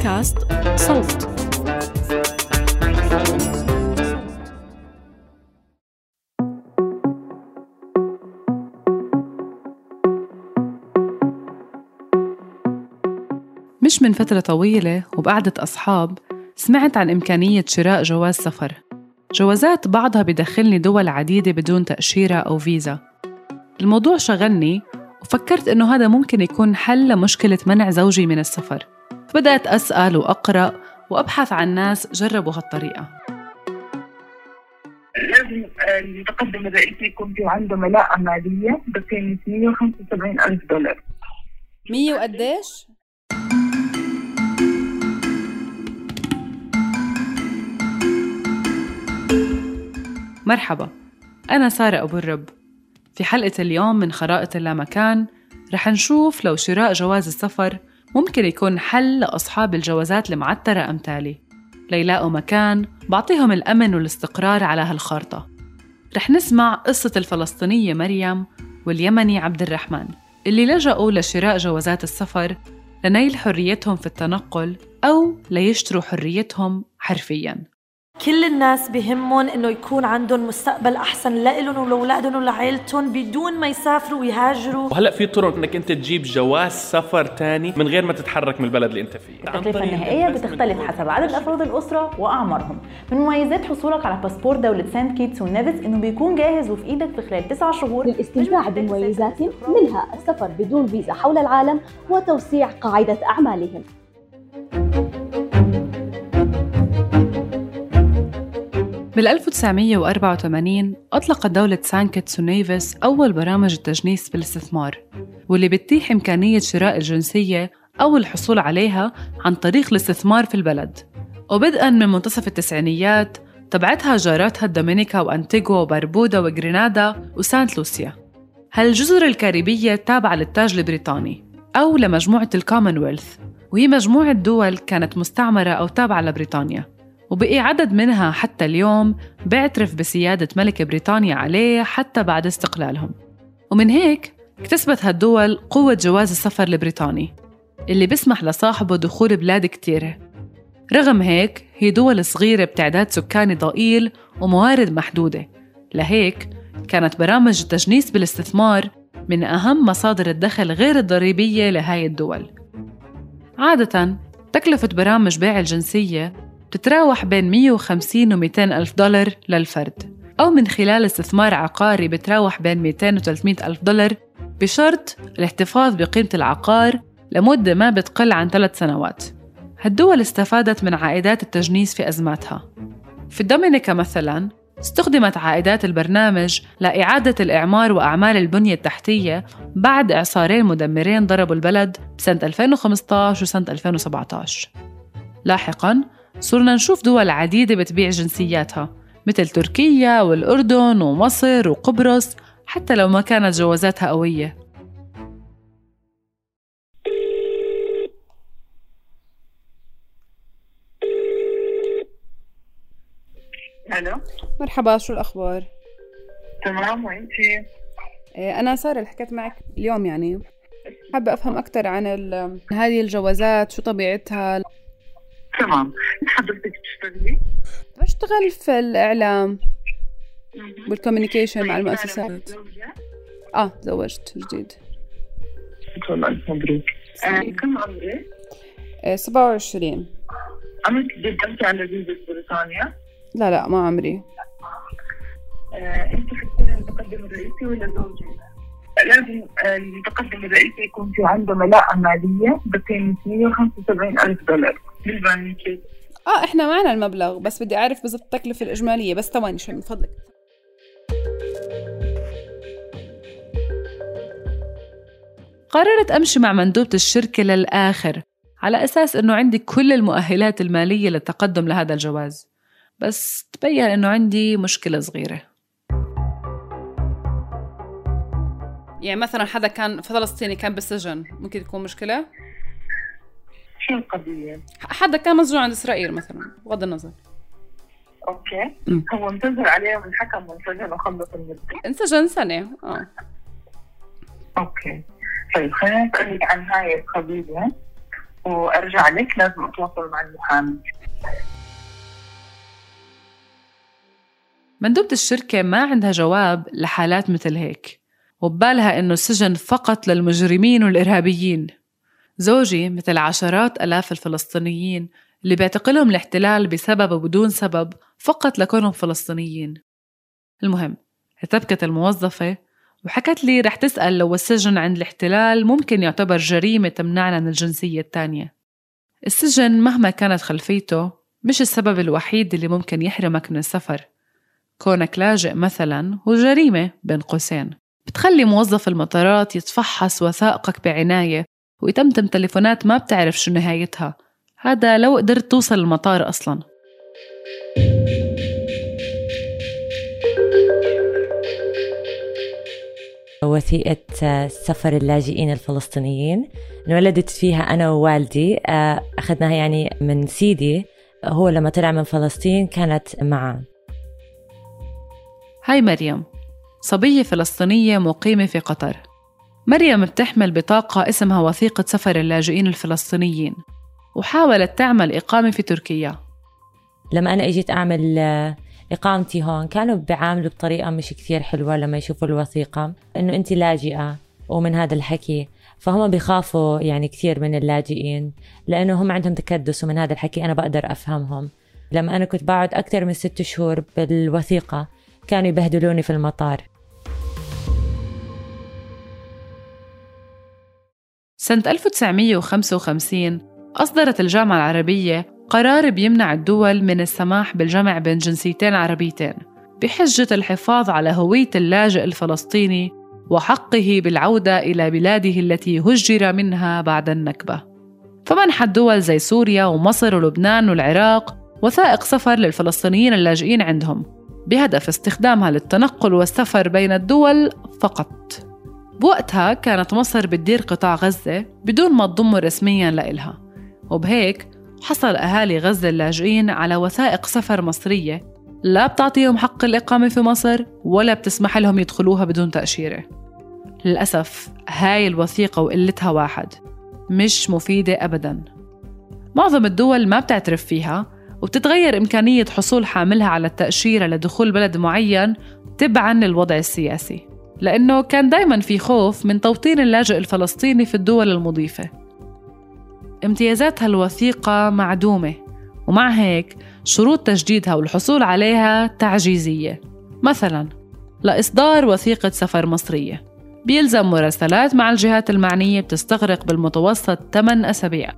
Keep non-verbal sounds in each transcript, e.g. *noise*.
بودكاست صوت. مش من فترة طويلة وبقعدة أصحاب سمعت عن إمكانية شراء جواز سفر. جوازات بعضها بدخلني دول عديدة بدون تأشيرة أو فيزا. الموضوع شغلني وفكرت إنه هذا ممكن يكون حل لمشكلة منع زوجي من السفر. فبدأت أسأل وأقرأ وأبحث عن ناس جربوا هالطريقة. لازم المتقدم الرئيسي يكون في عنده ملاءة مالية بقيمة 175 ألف دولار. مية وقديش؟ مرحبا أنا سارة أبو الرب. في حلقة اليوم من خرائط اللامكان رح نشوف لو شراء جواز السفر ممكن يكون حل لأصحاب الجوازات المعترة أمثالي ليلاقوا مكان بعطيهم الأمن والاستقرار على هالخارطة. رح نسمع قصة الفلسطينية مريم واليمني عبد الرحمن اللي لجأوا لشراء جوازات السفر لنيل حريتهم في التنقل أو ليشتروا حريتهم حرفياً. كل الناس بهمهم إنه يكون عندهم مستقبل أحسن لإلهم ولأولادهم ولعائلتهم بدون ما يسافروا ويهاجروا. وهلأ في طرق إنك أنت تجيب جواز سفر تاني من غير ما تتحرك من البلد اللي أنت فيه. التكلفة النهائية بتختلف حسب عدد أفراد الأسرة وأعمارهم. من مميزات حصولك على باسبور دولة سانت كيتس ونيفيس إنه بيكون جاهز وفي إيدك في خلال تسعة شهور. للاستمتاع بمميزات منها السفر بدون فيزا حول العالم وتوسيع قاعدة أعمالهم. بال 1984 أطلقت دولة سانت كيتس ونيفيس أول برامج التجنيس بالاستثمار واللي بتتيح إمكانية شراء الجنسية أو الحصول عليها عن طريق الاستثمار في البلد. وبدءا من منتصف التسعينيات تبعتها جاراتها الدومينيكا وأنتيغوا وبربودا وغرينادا وسانت لوسيا. هالجزر الكاريبية تابعة للتاج البريطاني أو لمجموعة الكومنولث وهي مجموعة دول كانت مستعمرة أو تابعة لبريطانيا. وبقي عدد منها حتى اليوم بيعترف بسيادة ملك بريطانيا عليه حتى بعد استقلالهم. ومن هيك اكتسبت هالدول قوة جواز السفر البريطاني اللي بيسمح لصاحبه دخول بلاد كتيرة. رغم هيك هي دول صغيرة بتعداد سكاني ضئيل وموارد محدودة. لهيك كانت برامج التجنيس بالاستثمار من أهم مصادر الدخل غير الضريبية لهاي الدول. عادة تكلفة برامج بيع الجنسية بتتراوح بين 150 و 200 ألف دولار للفرد. أو من خلال استثمار عقاري بتراوح بين 200 و 300 ألف دولار بشرط الاحتفاظ بقيمة العقار لمدة ما بتقل عن ثلاث سنوات. هالدول استفادت من عائدات التجنيس في أزماتها. في الدومينيكا مثلاً استخدمت عائدات البرنامج لإعادة الإعمار وأعمال البنية التحتية بعد إعصارين مدمرين ضربوا البلد بسنة 2015 وسنة 2017 لاحقاً صرنا نشوف دول عديدة بتبيع جنسياتها مثل تركيا والأردن ومصر وقبرص حتى لو ما كانت جوازاتها قوية. ألو؟ مرحبا شو الأخبار؟ تمام وانتي إيه، أنا سارة اللي حكيت معك اليوم يعني. حابة أفهم أكثر عن هذه الجوازات شو طبيعتها؟ تمام حضرتك تشتغلي؟ بشتغل في الإعلام والكوميونيكيشن مع طيب، المؤسسات؟ آه تزوجت جديد ألف مبروك آه، كم عمرك؟ إيه، 27 عمرك قدمتي على فيزا بريطانيا؟ لا لا ما عمري آه، أنت حتكون المتقدم الرئيسي ولا زوجي؟ لازم آه، المتقدم الرئيسي يكون في عنده ملاءة مالية بقيمة 175 ألف دولار. بالبنك. آه إحنا معنا المبلغ بس بدي أعرف بالضبط التكلفة الإجمالية بس ثواني شوي من فضلك. قررت أمشي مع مندوبة الشركة للآخر على أساس إنه عندي كل المؤهلات المالية للتقدم لهذا الجواز. بس تبين إنه عندي مشكلة صغيرة. يعني مثلا حدا كان فلسطيني كان بالسجن ممكن تكون مشكلة؟ شو القضية؟ حدا كان مسجون عند إسرائيل مثلا بغض النظر. أوكي. مم. هو انتظر عليه والحكم وانسجن وخلص المدة. انسجن سنة آه. أوكي. طيب خلينا نسألك عن هاي القضية وأرجع لك لازم أتواصل مع المحامي. مندوبة الشركة ما عندها جواب لحالات مثل هيك. وببالها إنه السجن فقط للمجرمين والإرهابيين. زوجي مثل عشرات ألاف الفلسطينيين اللي بيعتقلهم الاحتلال بسبب وبدون سبب فقط لكونهم فلسطينيين. المهم ارتبكت الموظفة وحكت لي رح تسأل لو السجن عند الاحتلال ممكن يعتبر جريمة تمنعنا من الجنسية الثانية. السجن مهما كانت خلفيته مش السبب الوحيد اللي ممكن يحرمك من السفر. كونك لاجئ مثلا هو جريمة بين قوسين. بتخلي موظف المطارات يتفحص وثائقك بعناية ويتمتم تليفونات ما بتعرف شو نهايتها. هذا لو قدرت توصل المطار أصلاً. وثيقة سفر اللاجئين الفلسطينيين. انولدت فيها أنا ووالدي. آه، أخذناها يعني من سيدي. هو لما طلع من فلسطين كانت معه هاي مريم. صبية فلسطينية مقيمة في قطر. مريم بتحمل بطاقة اسمها وثيقة سفر اللاجئين الفلسطينيين وحاولت تعمل إقامة في تركيا. لما أنا إجيت أعمل آه، إقامتي هون كانوا بيعاملوا بطريقة مش كثير حلوة لما يشوفوا الوثيقة إنه أنت لاجئة ومن هذا الحكي. فهم بيخافوا يعني كثير من اللاجئين لأنه هم عندهم تكدس ومن هذا الحكي أنا بقدر أفهمهم. لما أنا كنت بقعد أكثر من ست شهور بالوثيقة كانوا يبهدلوني في المطار. سنة 1955 أصدرت الجامعة العربية قرار بيمنع الدول من السماح بالجمع بين جنسيتين عربيتين بحجة الحفاظ على هوية اللاجئ الفلسطيني وحقه بالعودة إلى بلاده التي هجر منها بعد النكبة. فمنحت دول زي سوريا ومصر ولبنان والعراق وثائق سفر للفلسطينيين اللاجئين عندهم بهدف استخدامها للتنقل والسفر بين الدول فقط. بوقتها كانت مصر بتدير قطاع غزة بدون ما تضمه رسميا لإلها. وبهيك حصل أهالي غزة اللاجئين على وثائق سفر مصرية لا بتعطيهم حق الإقامة في مصر ولا بتسمح لهم يدخلوها بدون تأشيرة. للأسف هاي الوثيقة وقلتها واحد مش مفيدة أبدا. معظم الدول ما بتعترف فيها وبتتغير إمكانية حصول حاملها على التأشيرة لدخول بلد معين تبعا للوضع السياسي. لأنه كان دايما في خوف من توطين اللاجئ الفلسطيني في الدول المضيفة. امتيازاتها الوثيقة معدومة ومع هيك شروط تجديدها والحصول عليها تعجيزية. مثلا لإصدار وثيقة سفر مصرية. بيلزم مراسلات مع الجهات المعنية بتستغرق بالمتوسط 8 أسابيع.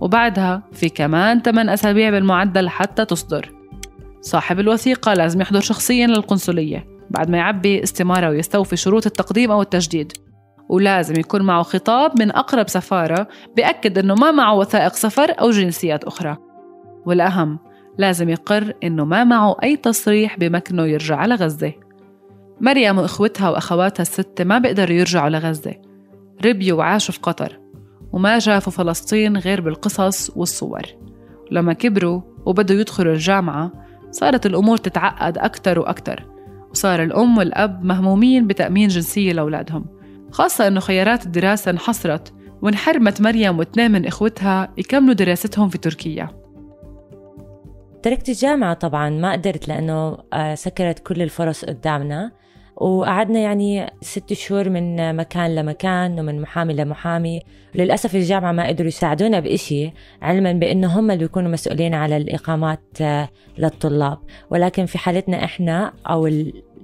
وبعدها في كمان 8 أسابيع بالمعدل حتى تصدر. صاحب الوثيقة لازم يحضر شخصيا للقنصلية. بعد ما يعبي استمارة ويستوفي شروط التقديم أو التجديد. ولازم يكون معه خطاب من أقرب سفارة بأكد إنه ما معه وثائق سفر أو جنسيات أخرى. والأهم لازم يقر إنه ما معه أي تصريح بمكنه يرجع على غزة. مريم وإخوتها وأخواتها الستة ما بيقدروا يرجعوا لغزة. ربيوا وعاشوا في قطر وما شافوا فلسطين غير بالقصص والصور. لما كبروا وبدوا يدخلوا الجامعة صارت الأمور تتعقد أكتر وأكتر. وصار الأم والأب مهمومين بتأمين جنسية لأولادهم خاصة إنه خيارات الدراسة انحصرت وانحرمت مريم واثنين من إخوتها يكملوا دراستهم في تركيا. تركت الجامعة طبعا ما قدرت لأنه آه، سكرت كل الفرص قدامنا. وقعدنا يعني ست شهور من مكان لمكان ومن محامي لمحامي. للأسف الجامعة ما قدروا يساعدونا بإشي علما بأنه هم اللي بيكونوا مسؤولين على الإقامات آه، للطلاب. ولكن في حالتنا إحنا أو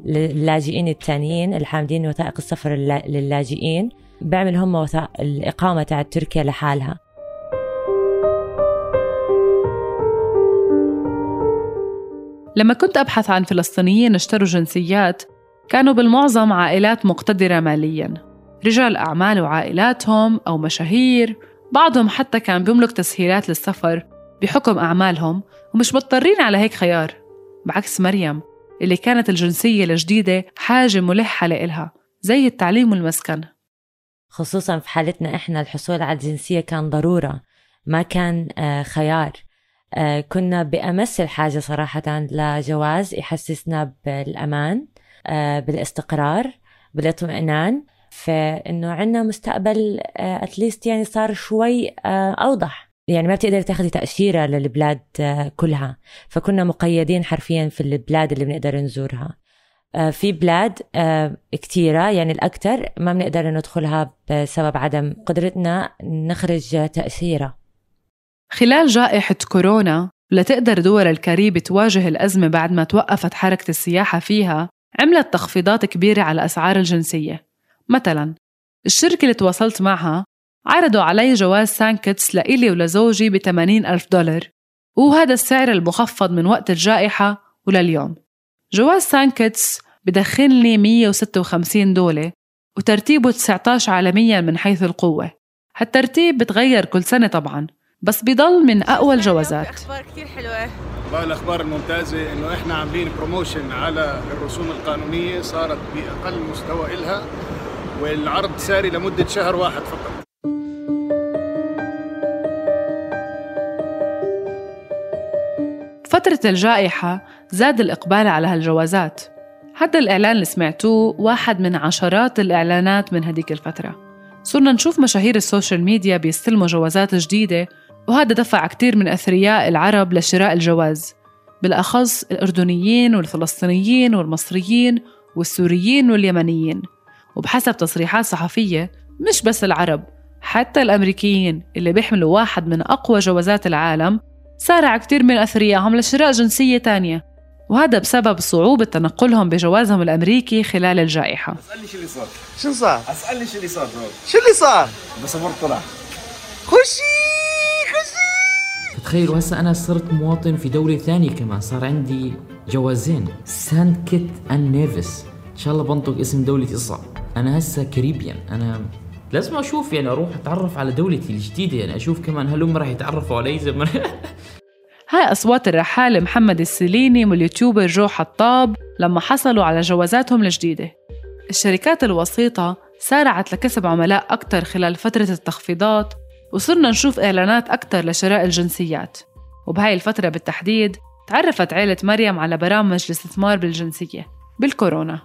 اللاجئين الثانيين الحامدين وثائق السفر للاجئين بيعمل هم وثائق الإقامة تاع تركيا لحالها. لما كنت أبحث عن فلسطينيين اشتروا جنسيات كانوا بالمعظم عائلات مقتدرة مالياً. رجال أعمال وعائلاتهم أو مشاهير بعضهم حتى كان بيملك تسهيلات للسفر بحكم أعمالهم ومش مضطرين على هيك خيار. بعكس مريم اللي كانت الجنسية الجديدة حاجة ملحة لإلها زي التعليم والمسكن. خصوصا في حالتنا إحنا الحصول على الجنسية كان ضرورة ما كان آه، خيار. آه، كنا بأمس الحاجة صراحة لجواز يحسسنا بالأمان. بالاستقرار بالاطمئنان. فإنه عنا مستقبل أتليست يعني صار شوي أوضح. يعني ما بتقدر تاخذي تأشيرة للبلاد كلها. فكنا مقيدين حرفيا في البلاد اللي بنقدر نزورها. في بلاد كتيرة يعني الأكثر ما بنقدر ندخلها بسبب عدم قدرتنا نخرج تأشيرة. خلال جائحة كورونا لتقدر دول الكاريب تواجه الأزمة بعد ما توقفت حركة السياحة فيها عملت تخفيضات كبيرة على أسعار الجنسية. مثلا الشركة اللي تواصلت معها عرضوا علي جواز سانت كيتس لإلي ولزوجي ب ألف دولار وهذا السعر المخفض من وقت الجائحة ولليوم. جواز سانت كيتس بدخلني 156 دولة وترتيبه 19 عالميا من حيث القوة. هالترتيب بتغير كل سنة طبعا. بس بضل من أقوى الجوازات. أخبار كتير حلوة. والله الأخبار الممتازة إنه إحنا عاملين promotion على الرسوم القانونية صارت بأقل مستوى إلها والعرض ساري لمدة شهر واحد فقط. فترة الجائحة زاد الإقبال على هالجوازات. هذا الإعلان اللي سمعتوه واحد من عشرات الإعلانات من هديك الفترة. صرنا نشوف مشاهير السوشيال ميديا بيستلموا جوازات جديدة وهذا دفع كتير من أثرياء العرب لشراء الجواز بالأخص الأردنيين والفلسطينيين والمصريين والسوريين واليمنيين. وبحسب تصريحات صحفية مش بس العرب حتى الأمريكيين اللي بيحملوا واحد من أقوى جوازات العالم سارع كتير من أثريائهم لشراء جنسية تانية. وهذا بسبب صعوبة تنقلهم بجوازهم الأمريكي خلال الجائحة. أسألني شو اللي صار. شو صار؟ أسألني شو اللي صار شو اللي صار؟ الباسبور طلع. خشي! خشي تخيل وهسه أنا صرت مواطن في دولة ثانية كمان. صار عندي جوازين. سانت كيتس اند نيفس. إن شاء الله بنطق اسم دولتي صح أنا هسه كاريبيان. أنا لازم أشوف يعني أروح أتعرف على دولتي الجديدة. يعني أشوف كمان هل هم راح يتعرفوا علي زي ما *laughs* هاي أصوات الرحالة محمد السليني واليوتيوبر جو حطاب لما حصلوا على جوازاتهم الجديدة. الشركات الوسيطة سارعت لكسب عملاء أكثر خلال فترة التخفيضات وصرنا نشوف إعلانات أكثر لشراء الجنسيات. وبهاي الفترة بالتحديد تعرفت عيلة مريم على برامج الاستثمار بالجنسية بالكورونا.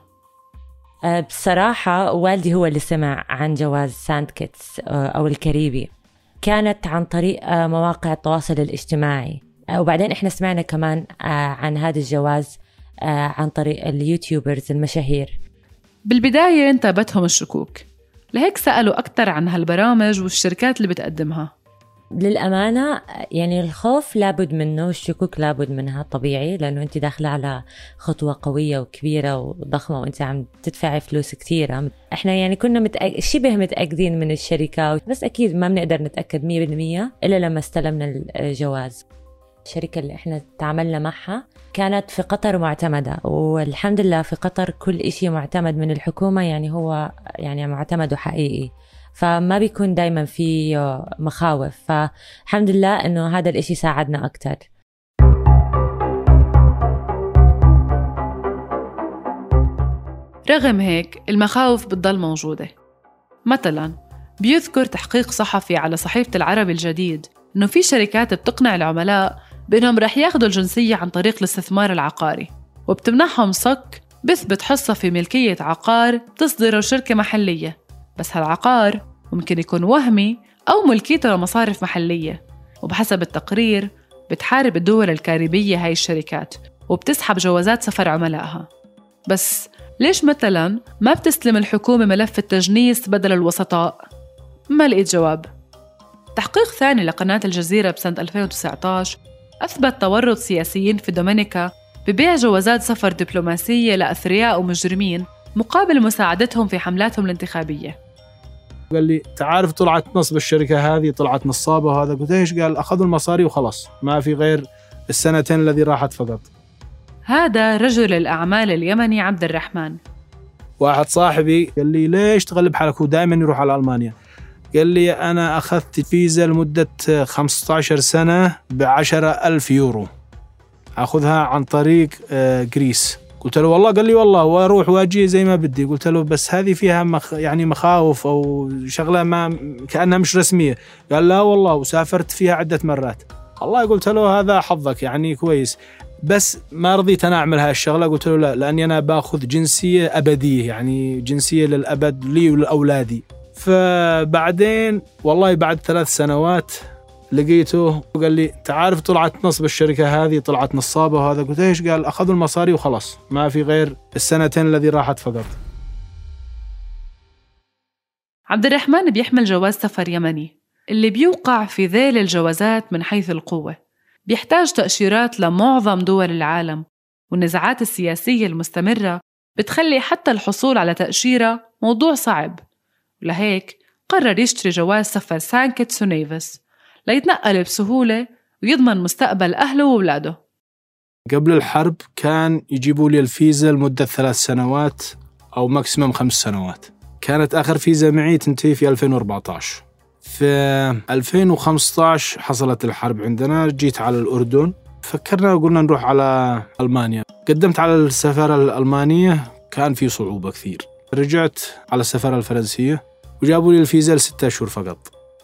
أه، بصراحة والدي هو اللي سمع عن جواز سانت كيتس أه، أو الكاريبي. كانت عن طريق أه، مواقع التواصل الاجتماعي. وبعدين إحنا سمعنا كمان عن هذا الجواز عن طريق اليوتيوبرز المشاهير. بالبداية انتابتهم الشكوك. لهيك سألوا أكثر عن هالبرامج والشركات اللي بتقدمها. للأمانة يعني الخوف لابد منه والشكوك لابد منها طبيعي لأنه أنت داخلة على خطوة قوية وكبيرة وضخمة وأنت عم تدفعي فلوس كثيرة إحنا يعني كنا متأك... شبه متأكدين من الشركة بس أكيد ما بنقدر نتأكد 100% إلا لما استلمنا الجواز. الشركة اللي إحنا تعاملنا معها كانت في قطر معتمدة والحمد لله في قطر كل إشي معتمد من الحكومة يعني هو يعني معتمد وحقيقي فما بيكون دايما في مخاوف. فالحمد لله إنه هذا الإشي ساعدنا أكثر رغم هيك المخاوف بتضل موجودة. مثلا بيذكر تحقيق صحفي على صحيفة العربي الجديد إنه في شركات بتقنع العملاء بإنهم رح ياخدوا الجنسية عن طريق الاستثمار العقاري وبتمنحهم صك بثبت حصة في ملكية عقار تصدره شركة محلية. بس هالعقار ممكن يكون وهمي أو ملكيته لمصارف محلية وبحسب التقرير بتحارب الدول الكاريبية هاي الشركات وبتسحب جوازات سفر عملائها. بس ليش مثلا ما بتسلم الحكومة ملف التجنيس بدل الوسطاء؟ ما لقيت جواب. تحقيق ثاني لقناة الجزيرة بسنة 2019 أثبت تورط سياسيين في دومينيكا ببيع جوازات سفر دبلوماسية لأثرياء ومجرمين مقابل مساعدتهم في حملاتهم الانتخابية. قال لي تعرف طلعت نصب الشركة هذه طلعت نصابة وهذا قلت إيش؟ قال أخذوا المصاري وخلاص ما في غير السنتين الذي راحت فقط. هذا رجل الأعمال اليمني عبد الرحمن. واحد صاحبي قال لي ليش تغلب حالك؟ هو دائما يروح على ألمانيا. قال لي أنا أخذت فيزا لمدة 15 سنة بعشرة ألف يورو. أخذها عن طريق جريس. قلت له والله قال لي والله وأروح وأجي زي ما بدي. قلت له بس هذه فيها مخ يعني مخاوف أو شغلة ما كأنها مش رسمية. قال لا والله وسافرت فيها عدة مرات. والله قلت له هذا حظك يعني كويس. بس ما رضيت أنا أعمل هاي الشغلة. قلت له لا لأني أنا باخذ جنسية أبدية يعني جنسية للأبد لي ولأولادي. فبعدين والله بعد ثلاث سنوات لقيته وقال لي أنت عارف طلعت نصب الشركة هذه طلعت نصابة وهذا. قلت إيش؟ قال أخذوا المصاري وخلاص ما في غير السنتين الذي راحت فقط. عبد الرحمن بيحمل جواز سفر يمني. اللي بيوقع في ذيل الجوازات من حيث القوة. بيحتاج تأشيرات لمعظم دول العالم. والنزاعات السياسية المستمرة بتخلي حتى الحصول على تأشيرة موضوع صعب. ولهيك قرر يشتري جواز سفر سانت كيتس ونيفس ليتنقل بسهولة ويضمن مستقبل أهله وأولاده. قبل الحرب كان يجيبوا لي الفيزا لمدة ثلاث سنوات أو maximum خمس سنوات. كانت آخر فيزا معي تنتهي في 2014 في 2015 حصلت الحرب عندنا جيت على الأردن فكرنا وقلنا نروح على ألمانيا. قدمت على السفارة الألمانية كان في صعوبة كثير. رجعت على السفارة الفرنسية وجابوا لي الفيزا لستة أشهر فقط.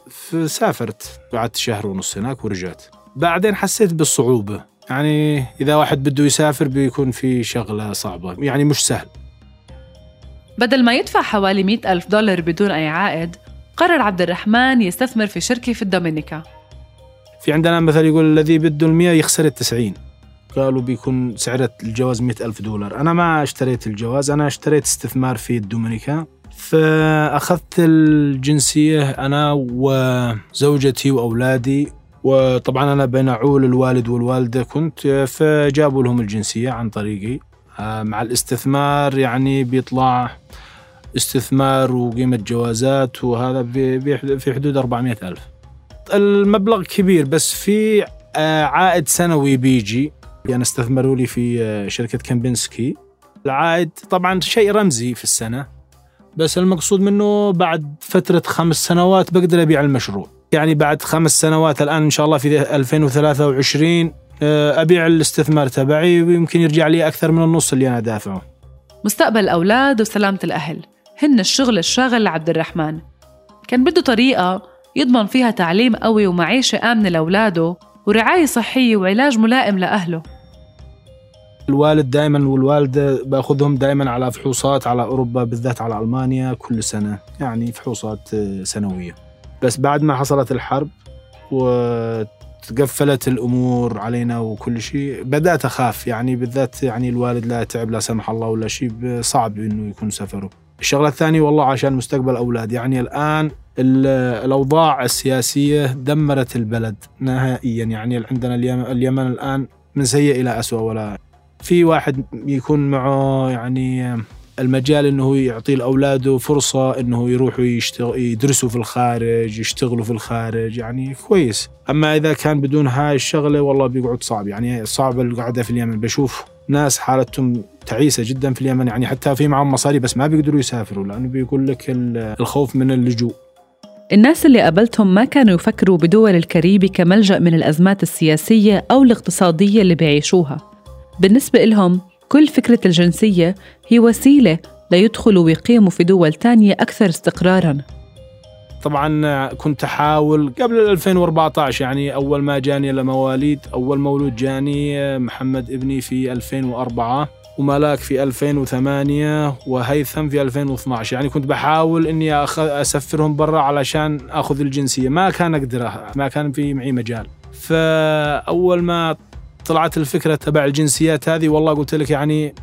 فسافرت قعدت شهر ونص هناك ورجعت. بعدين حسيت بالصعوبة. يعني إذا واحد بده يسافر بيكون في شغلة صعبة. يعني مش سهل. بدل ما يدفع حوالي مئة ألف دولار بدون أي عائد قرر عبد الرحمن يستثمر في شركة في الدومينيكا. في عندنا مثل يقول الذي بده المية يخسر التسعين. قالوا بيكون سعر الجواز مئة ألف دولار. أنا ما اشتريت الجواز أنا اشتريت استثمار في الدومينيكا. فأخذت الجنسية أنا وزوجتي وأولادي وطبعا أنا بين عول الوالد والوالدة كنت فجابوا لهم الجنسية عن طريقي. آه، مع الاستثمار يعني بيطلع استثمار وقيمة جوازات وهذا في حدود 400 ألف. المبلغ كبير بس في آه، عائد سنوي بيجي. يعني استثمروا لي في آه، شركة كامبنسكي العائد طبعا شيء رمزي في السنة بس المقصود منه بعد فترة خمس سنوات بقدر أبيع المشروع. يعني بعد خمس سنوات الآن إن شاء الله في 2023 آه، أبيع الاستثمار تبعي ويمكن يرجع لي أكثر من النص اللي أنا دافعه. مستقبل الأولاد وسلامة الأهل. هن الشغل الشاغل لعبد الرحمن. كان بده طريقة يضمن فيها تعليم قوي ومعيشة آمنة لأولاده ورعاية صحية وعلاج ملائم لأهله. الوالد دائما والوالدة بأخذهم دائما على فحوصات على أوروبا بالذات على ألمانيا كل سنة يعني فحوصات آه، سنوية. بس بعد ما حصلت الحرب وتقفلت الأمور علينا وكل شيء بدأت أخاف. يعني بالذات يعني الوالد لا تعب لا سمح الله ولا شيء صعب إنه يكون سفره. الشغلة الثانية والله عشان مستقبل أولاد. يعني الآن الأوضاع السياسية دمرت البلد نهائيا. يعني عندنا اليمن, الآن من سيء إلى أسوأ. ولا في واحد يكون معه يعني المجال إنه يعطي لأولاده فرصة إنه يروحوا يشتغل يدرسوا في الخارج يشتغلوا في الخارج. يعني كويس. أما إذا كان بدون هاي الشغلة والله بيقعد صعب. يعني صعب القعدة في اليمن. بشوف ناس حالتهم تعيسة جدا في اليمن. يعني حتى في معهم مصاري بس ما بيقدروا يسافروا. لأنه بيقول لك الخوف من اللجوء. الناس اللي قابلتهم ما كانوا يفكروا بدول الكاريبي كملجأ من الأزمات السياسية أو الاقتصادية اللي بيعيشوها. بالنسبة لهم كل فكرة الجنسية هي وسيلة ليدخلوا ويقيموا في دول تانية أكثر استقراراً. طبعا كنت أحاول قبل 2014 يعني أول ما جاني المواليد أول مولود جاني محمد ابني في 2004 وملاك في 2008 وهيثم في 2012 يعني كنت بحاول إني أسفرهم برا علشان آخذ الجنسية. ما كان أقدر ما كان في معي مجال. فأول ما طلعت الفكرة تبع الجنسيات هذه والله قلت لك يعني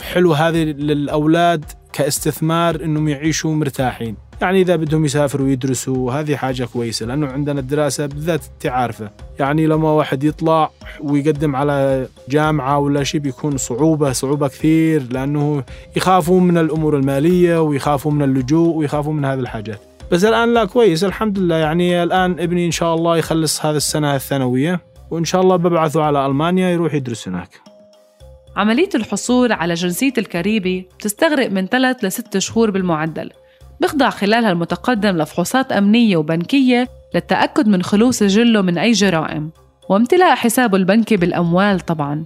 حلو هذه للأولاد كاستثمار إنهم يعيشوا مرتاحين. يعني إذا بدهم يسافروا ويدرسوا هذه حاجة كويسة لأنه عندنا الدراسة بالذات انت عارفه يعني لما واحد يطلع ويقدم على جامعة ولا شيء بيكون صعوبة صعوبة كثير لأنه يخافوا من الأمور المالية ويخافوا من اللجوء ويخافوا من هذه الحاجات. بس الآن لا كويس الحمد لله. يعني الآن ابني إن شاء الله يخلص هذا السنة الثانوية وإن شاء الله ببعثه على ألمانيا يروح يدرس هناك. عملية الحصول على جنسية الكاريبي بتستغرق من ثلاث لست شهور بالمعدل. بيخضع خلالها المتقدم لفحوصات أمنية وبنكية للتأكد من خلو سجله من أي جرائم. وامتلاء حسابه البنكي بالأموال طبعاً.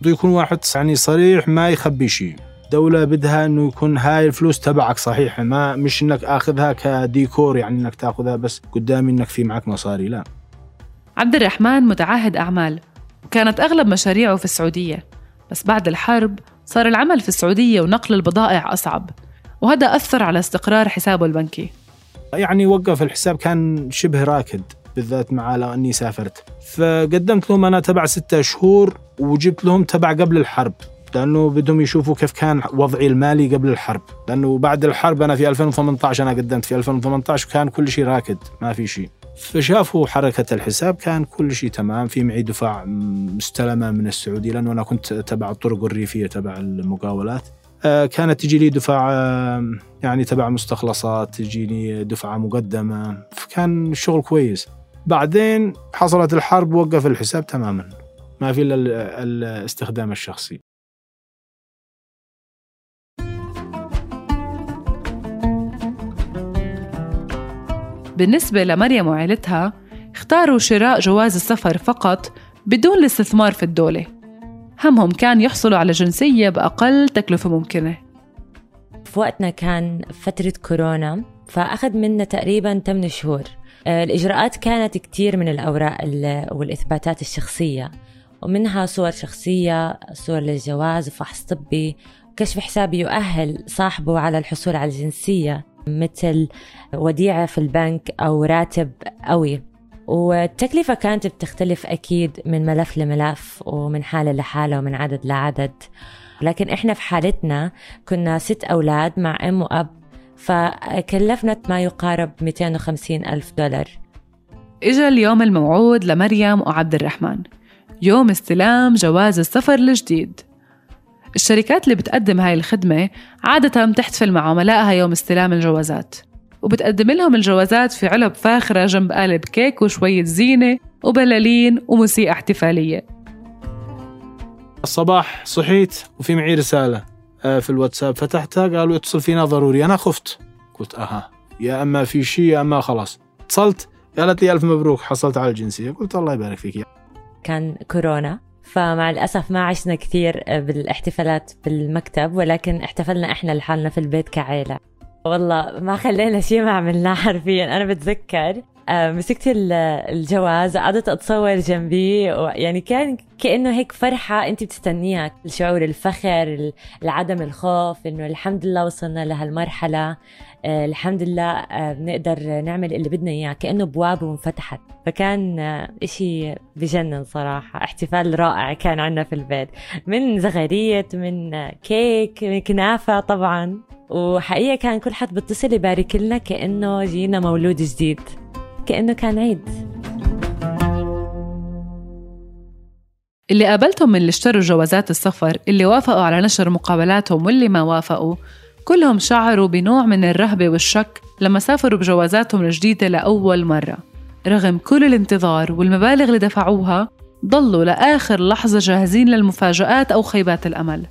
بده يكون واحد يعني صريح ما يخبي شيء. دولة بدها إنه يكون هاي الفلوس تبعك صحيحة ما مش إنك آخذها كديكور يعني إنك تأخذها بس قدامي إنك في معك مصاري لا. عبد الرحمن متعهد أعمال. وكانت أغلب مشاريعه في السعودية. بس بعد الحرب صار العمل في السعودية ونقل البضائع أصعب. وهذا أثر على استقرار حسابه البنكي. يعني وقف الحساب كان شبه راكد بالذات مع لو أني سافرت. فقدمت لهم أنا تبع ستة شهور وجبت لهم تبع قبل الحرب لأنه بدهم يشوفوا كيف كان وضعي المالي قبل الحرب. لأنه بعد الحرب أنا في 2018 أنا قدمت في 2018 كان كل شيء راكد ما في شيء. فشافوا حركة الحساب كان كل شيء تمام في معي دفاع مستلمة من السعودية لأنه أنا كنت تبع الطرق الريفية تبع المقاولات. كانت تجي لي دفاع آه، يعني تبع مستخلصات تجيني دفعة مقدمة. فكان الشغل كويس. بعدين حصلت الحرب وقف الحساب تماما. ما في إلا الاستخدام الشخصي. بالنسبة لمريم وعائلتها اختاروا شراء جواز السفر فقط بدون الاستثمار في الدولة. همهم كان يحصلوا على جنسية بأقل تكلفة ممكنة. في وقتنا كان فترة كورونا فأخذ منا تقريبا 8 شهور. آه، الإجراءات كانت كتير من الأوراق والإثباتات الشخصية ومنها صور شخصية صور للجواز وفحص طبي كشف حساب يؤهل صاحبه على الحصول على الجنسية مثل وديعة في البنك أو راتب قوي. والتكلفة كانت بتختلف أكيد من ملف لملف ومن حالة لحالة ومن عدد لعدد. لكن إحنا في حالتنا كنا ست أولاد مع أم وأب فكلفنا ما يقارب 250 ألف دولار. إجا اليوم الموعود لمريم وعبد الرحمن. يوم استلام جواز السفر الجديد. الشركات اللي بتقدم هاي الخدمة عادة بتحتفل مع عملائها يوم استلام الجوازات. وبتقدم لهم الجوازات في علب فاخرة جنب قالب كيك وشوية زينة وبلالين وموسيقى احتفالية. الصباح صحيت وفي معي رسالة آه، في الواتساب. فتحتها قالوا اتصل فينا ضروري. أنا خفت. قلت أها. يا أما في شيء يا أما خلاص. اتصلت قالت لي ألف مبروك حصلت على الجنسية. قلت الله يبارك فيك. كان كورونا فمع الأسف ما عشنا كثير بالإحتفالات بالمكتب ولكن احتفلنا إحنا لحالنا في البيت كعائلة. والله ما خلينا شيء ما عملناه حرفيا. أنا بتذكر مسكت الجواز قعدت أتصور جنبي يعني كان كأنه هيك فرحة انت بتستنيها الشعور الفخر العدم الخوف إنه الحمد لله وصلنا لهالمرحلة. آه، الحمد لله آه، بنقدر نعمل اللي بدنا إياه كأنه بواب انفتحت فكان إشي بجنن صراحة احتفال رائع كان عندنا في البيت. من زغاريت من كيك من كنافة طبعا. وحقيقة كان كل حد بيتصل يبارك لنا كأنه جينا مولود جديد. كأنه كان عيد. اللي قابلتهم من اللي اشتروا جوازات السفر اللي وافقوا على نشر مقابلاتهم واللي ما وافقوا كلهم شعروا بنوع من الرهبة والشك لما سافروا بجوازاتهم الجديدة لأول مرة. رغم كل الانتظار والمبالغ اللي دفعوها ضلوا لآخر لحظة جاهزين للمفاجآت أو خيبات الأمل.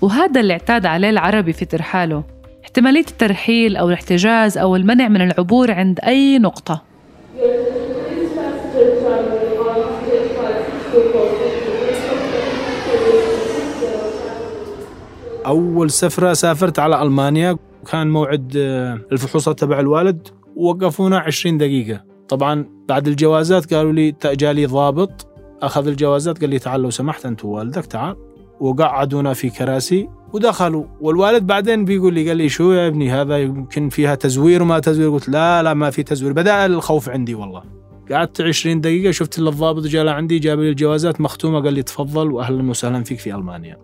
وهذا اللي اعتاد عليه العربي في ترحاله. احتمالية الترحيل أو الاحتجاز أو المنع من العبور عند أي نقطة. أول سفرة سافرت على ألمانيا وكان موعد آه، الفحوصات تبع الوالد. وقفونا 20 دقيقة. طبعا بعد الجوازات قالوا لي جالي ضابط. أخذ الجوازات قال لي تعال لو سمحت أنت ووالدك تعال. وقعدونا في كراسي. ودخلوا. والوالد بعدين بيقول لي قال لي شو يا ابني هذا؟ يمكن فيها تزوير وما تزوير. قلت لا لا ما في تزوير. بدأ الخوف عندي والله. قعدت 20 دقيقة شفت الضابط جاء عندي جاب لي الجوازات مختومة قال لي تفضل وأهلا وسهلا فيك في ألمانيا.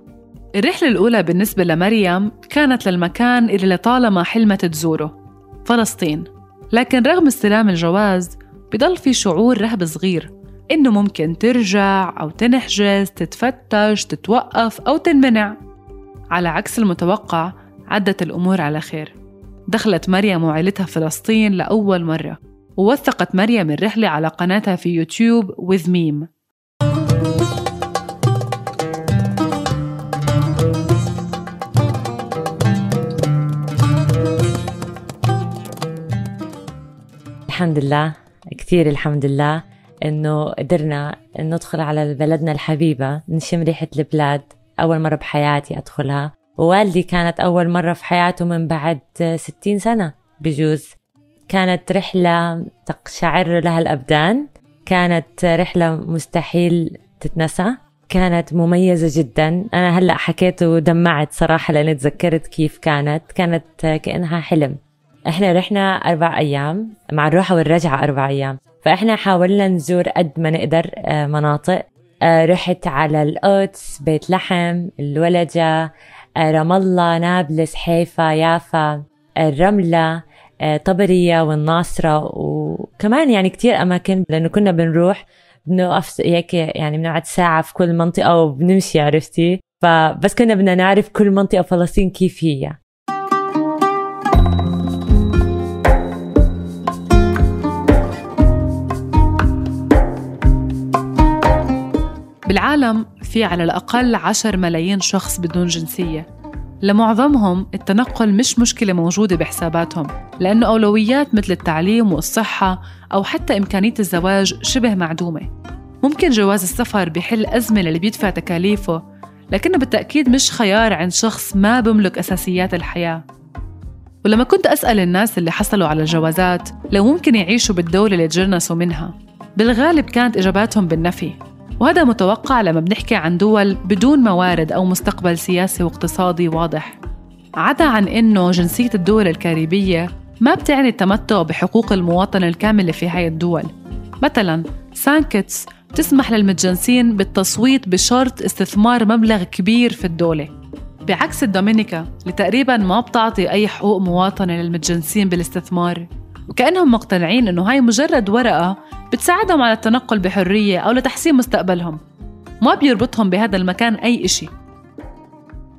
الرحلة الأولى بالنسبة لمريم كانت للمكان اللي لطالما حلمت تزوره فلسطين. لكن رغم استلام الجواز بضل في شعور رهب صغير إنه ممكن ترجع أو تنحجز تتفتش تتوقف أو تنمنع. على عكس المتوقع عدت الأمور على خير. دخلت مريم وعيلتها فلسطين لأول مرة ووثقت مريم الرحلة على قناتها في يوتيوب with meme. الحمد لله كثير الحمد لله إنه قدرنا ندخل على بلدنا الحبيبة نشم ريحة البلاد. أول مرة بحياتي أدخلها. ووالدي كانت أول مرة في حياته من بعد ستين سنة بجوز. كانت رحلة تقشعر لها الأبدان. كانت رحلة مستحيل تتنسى. كانت مميزة جدا. أنا هلأ حكيت ودمعت صراحة لأني تذكرت كيف كانت. كانت كأنها حلم. إحنا رحنا أربع أيام. مع الروحة والرجعة أربع أيام. فإحنا حاولنا نزور قد ما نقدر آه، مناطق. رحت على القدس بيت لحم الولجة آه، رام الله نابلس حيفا يافا الرملة طبرية والناصرة وكمان يعني كتير أماكن لأنه كنا بنروح بنوقف هيك يعني بنقعد ساعة في كل منطقة وبنمشي عرفتي؟ فبس كنا بدنا نعرف كل منطقة فلسطين كيف هي. بالعالم في على الأقل 10 ملايين شخص بدون جنسية. لمعظمهم التنقل مش مشكلة موجودة بحساباتهم لأنه أولويات مثل التعليم والصحة أو حتى إمكانية الزواج شبه معدومة. ممكن جواز السفر بحل أزمة للي بيدفع تكاليفه لكنه بالتأكيد مش خيار عند شخص ما بملك أساسيات الحياة. ولما كنت أسأل الناس اللي حصلوا على الجوازات لو ممكن يعيشوا بالدولة اللي تجنسوا منها بالغالب كانت إجاباتهم بالنفي. وهذا متوقع لما بنحكي عن دول بدون موارد أو مستقبل سياسي واقتصادي واضح. عدا عن إنه جنسية الدول الكاريبية ما بتعني التمتع بحقوق المواطن الكاملة في هاي الدول. مثلا سانت كيتس تسمح للمتجنسين بالتصويت بشرط استثمار مبلغ كبير في الدولة. بعكس الدومينيكا اللي تقريبا ما بتعطي أي حقوق مواطنة للمتجنسين بالاستثمار. وكأنهم مقتنعين إنه هاي مجرد ورقة بتساعدهم على التنقل بحرية أو لتحسين مستقبلهم. ما بيربطهم بهذا المكان أي إشي.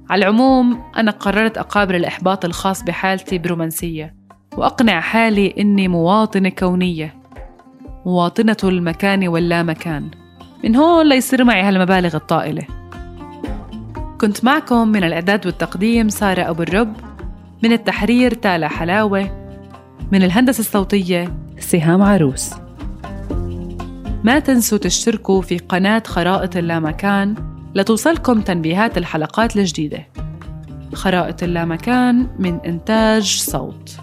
على العموم أنا قررت أقابل الإحباط الخاص بحالتي برومانسية وأقنع حالي إني مواطنة كونية. مواطنة المكان واللامكان. من هون ليصير معي هالمبالغ الطائلة. كنت معكم من الإعداد والتقديم سارة أبو الرب من التحرير تالا حلاوة من الهندسة الصوتية سهام عروس. ما تنسوا تشتركوا في قناة خرائط اللامكان لتوصلكم تنبيهات الحلقات الجديدة. خرائط اللامكان من إنتاج صوت.